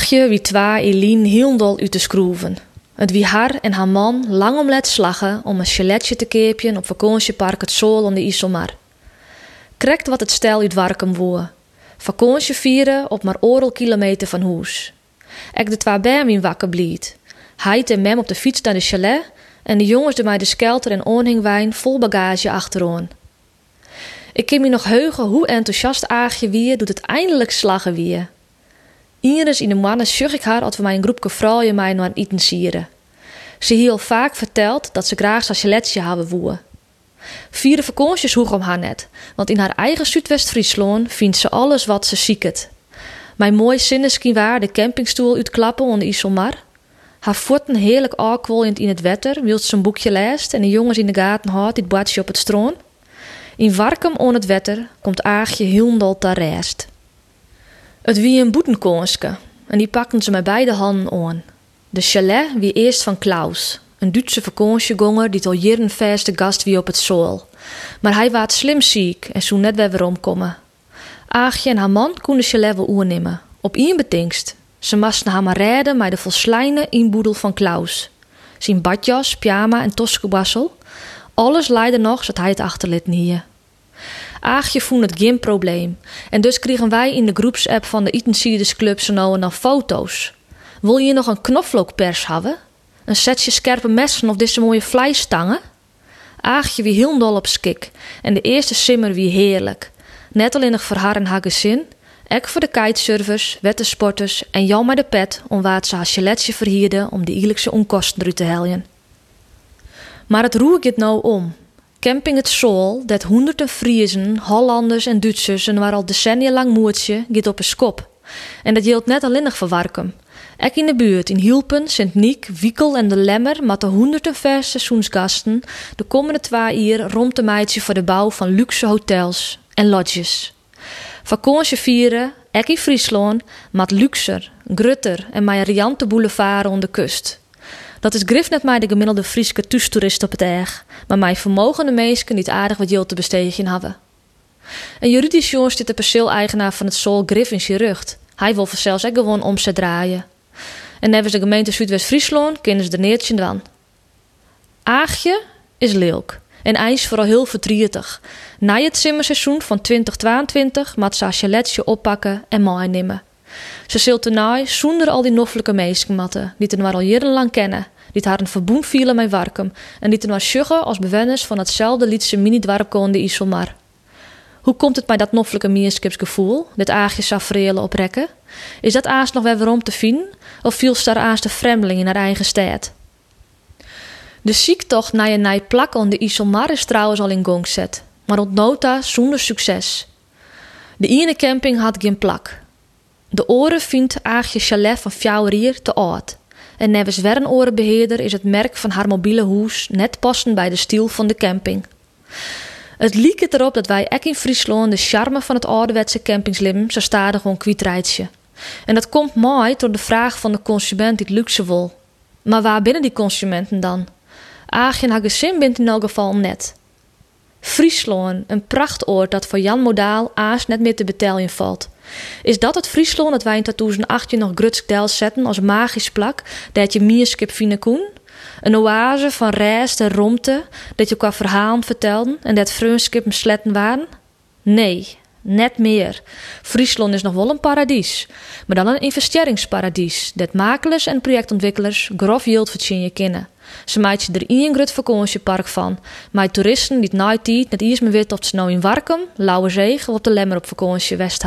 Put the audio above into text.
Aagje wie twa Eline hielendal uit te schroeven. Het wie haar en haar man lang om let slagen om een chaletje te keepjen op vakantiepark het Zool aan de Iselmar. Krekt wat het stel uit Warkum woe. Vakantie vieren op maar oral kilometer van huis. Ek de twa bij wakker bliet. Hij en mem op de fiets naar de chalet en de jongens de mij de skelter en onhingwijn vol bagage achteroon. Ik kan me nog heugen hoe enthousiast Aagje wie doet het eindelijk slagen wie. Iris in de mannen zag ik haar als we mij een groepje vrouwen mij naar eten sieren. Ze heel vaak verteld dat ze graag zijn chaletje hebben woe. Vierde vakanties hoeg om haar net, want in haar eigen Zuidwest-Friesland vindt ze alles wat ze zieket. Mijn mooi zinneskin waar de campingstoel uitklappen onder Iselmar. Haar voeten heerlijk aankwolend in het wetter, wilt ze een boekje leest en de jongens in de gaten houdt dit badje op het stroon. In Warkum on het wetter komt Aagje Hilndal te rest. Het wie een boetenkonske en die pakten ze met beide handen aan. De chalet wie eerst van Klaus, een Duitse vakantiegonger die al jaren verste gast wie op het zool. Maar hij waard slim ziek en zo net weer omkomen. Aagje en haar man konden de chalet wel oernemen, op één betingst. Ze moesten haar maar redden met de volslijne inboedel van Klaus. Zijn badjas, pyjama en toskebassel. Alles leidde nog zodat hij het achterliet hier. Aagje vond het geen probleem. En dus kregen wij in de groepsapp van de Eaton Club zo nou en dan foto's. Wil je nog een knoflookpers hebben? Een setje scherpe messen of deze mooie vleistangen? Aagje wie heel dol op skik. En de eerste simmer wie heerlijk. Net alleen nog voor haar en haar gezin. Ek voor de kitesurfers, wettersporters en Jan met de pet om waar ze haar chaletje verhierden om de eerlijkse onkosten te heljen. Maar het roer het nou om. Camping het Zool, dat honderden Friesen, Hollanders en Duitsers en waar al decennia lang moertje, gaat op een skop. En dat geldt net alleen nog voor Warkum. Ek in de buurt, in Hielpen, Sint-Niek, Wiekel en de Lemmer, met de honderden verse seizoensgasten de komende twee jaar rond de meidje voor de bouw van luxe hotels en lodges. Vakantie vieren, ek in Friesland, met luxer, grutter en mijn riante boulevard onder de kust. Dat is grif net mij de gemiddelde Frieske toestoerist op het erg, maar mijn vermogende meesken niet aardig wat geld te besteden hebben. Een juridisch jongen zit de perceel-eigenaar van het Sol grif in zijn rug. Hij wil zelfs ook gewoon om ze draaien. En nevens de gemeente Zuidwest-Friesland kennen ze de neertje dan. Aagje is leuk en ijs vooral heel verdrietig. Na het simmerseizoen van 2022 moet ze haar oppakken en mooi nemen. Ze zult ernaai zonder al die noffelijke meeskenmatten, die ten maar al jarenlang kennen, die haar een verboen vielen met Warkum en die ten maar sjuggen als bewenners van hetzelfde liedse mini-dwarpkoonde Iselmar. Hoe komt het bij dat noffelijke meerskipsgevoel, dit aagje safreelen oprekken? Is dat aas nog weer waarom te vinden, of viel daar aas de vreemdeling in haar eigen stad? De ziektocht naar je nij plak on de Iselmar is trouwens al in gang gezet, maar ontnota zonder succes. De ene camping had geen plak, de oren vindt Aagje Chalet van Fjouwerier te oud. En nevens Wernorenbeheerder is het merk van haar mobiele hoes net passend bij de stiel van de camping. Het liek het erop dat wij ek in Friesland de charme van het ouderwetse campingslim zo stadig gewoon. En dat komt mooi door de vraag van de consument die het luxe wil. Maar waar binnen die consumenten dan? Aagje en haar gezin bent in elk geval net. Friesland, een prachtoord dat voor Jan Modaal aas net meer te betalen valt. Is dat het Friesland dat wij in 2018 nog Grutskdel zetten als magisch plak dat je mierskip fine koen? Een oase van rijst en romte dat je qua verhalen vertelden en dat vreunskippen sletten waren? Nee, net meer. Friesland is nog wel een paradies, maar dan een investeringsparadies dat makelaars en projectontwikkelaars grof yield verdienen kennen. Ze maakt er één groot vakantiepark van, met toeristen die het nooit net eerst meer weten of ze nou in Warkum, Lauwerzee of op de Lemmer op vakantie west